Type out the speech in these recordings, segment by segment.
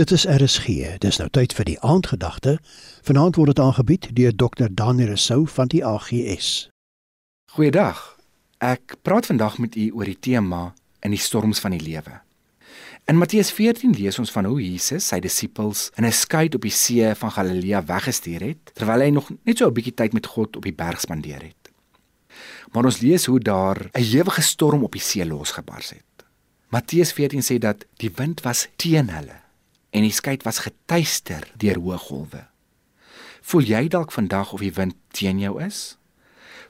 Dit is RSG. Dis nou tyd vir die aandgedagte. Vanaand word dit aangebied deur Dr. Daniel Sou van die AGS. Goeiedag. Ek praat vandag met u oor die tema in die storms van die lewe. In Matteus 14 lees ons van hoe Jesus sy disippels in 'n skei op die see van Galilea weggestuur het terwyl hy nog net so 'n bietjie tyd met God op die berg spandeer het. Maar ons lees hoe daar 'n ewige storm op die see losgebars het. Matteus 14 sê dat die wind was teen hulle en die skei was getuister deur hoë golwe. Voel jy dalk vandag of die wind teen jou is?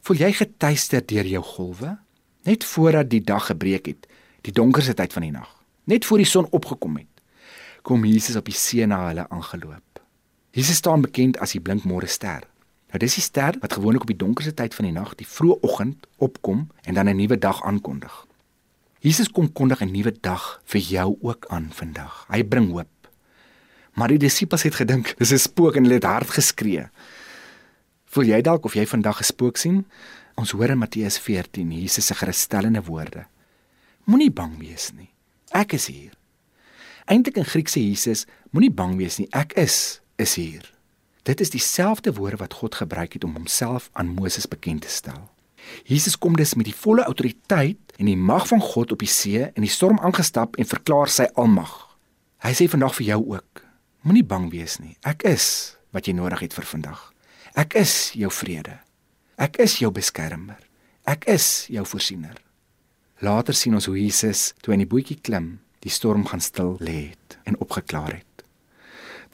Voel jy getuister deur jou golwe? Net voordat die dag gebreek het, die donkerste tyd van die nag, net voor die son opgekom het, kom Jesus op die see na hulle aangeloop. Jesus staan bekend as die blinkmôre ster. Nou dis die ster wat gewoonlik op die donkerste tyd van die nag, die vroeë oggend, opkom en dan 'n nuwe dag aankondig. Jesus kom kondig 'n nuwe dag vir jou ook aan vandag. Hy bring hoop. Maar die disippels het gedink dis 'n spook en hulle het hard geskree. Voel jy dalk of jy vandag 'n spook sien? Ons hoor in Matteus 14 Jesus se gerusstellende woorde. Moenie bang wees nie. Ek is hier. Eintlik in Grieks sê Jesus, moenie bang wees nie. Ek is is hier. Dit is dieselfde woorde wat God gebruik het om homself aan Moses bekend te stel. Jesus kom dus met die volle autoriteit en die mag van God op die see en die storm aangestap en verklaar sy almag. Hy sê vandag vir jou ook, Moenie bang wees nie. Ek is wat jy nodig het vir vandag. Ek is jou vrede. Ek is jou beskermer. Ek is jou voorsiener. Later sien ons hoe Jesus toe in die bootjie klim, die storm gaan stil lê het en opgeklaar het.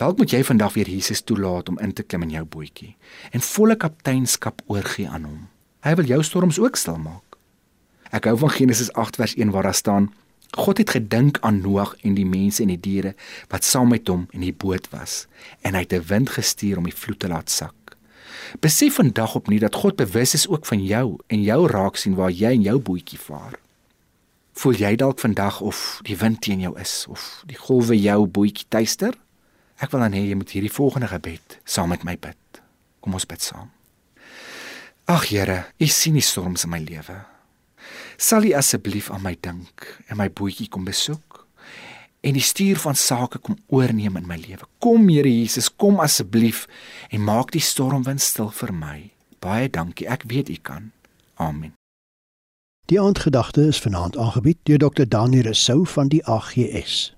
Dalk moet jy vandag weer Jesus toelaat om in te klim in jou bootjie en volle kapteinskap oorgee aan hom. Hy wil jou storms ook stil maak. Ek hou van Genesis 8 vers 1 waar daar staan: God het gedink aan Noag en die mense en die diere wat saam met hom in die boot was en hy het 'n wind gestuur om die vloed te laat sak. Besef vandag opnuut dat God bewus is ook van jou en jou raak sien waar jy in jou bootjie vaar. Voel jy dalk vandag of die wind teen jou is of die golwe jou bootjie tuister? Ek wil dan hê jy moet hierdie volgende gebed saam met my bid. Kom ons bid saam. Ag Here, U sien die storms in my lewe. Sal U asseblief aan my dink en my boetjie kom besoek en die stuur van sake kom oorneem in my lewe. Kom Here Jesus, kom asseblief en maak die stormwind stil vir my. Baie dankie. Ek weet U kan. Amen. Die aandgedagte is vanaand aangebied deur Dr. Daniel Rousseau van die AGS.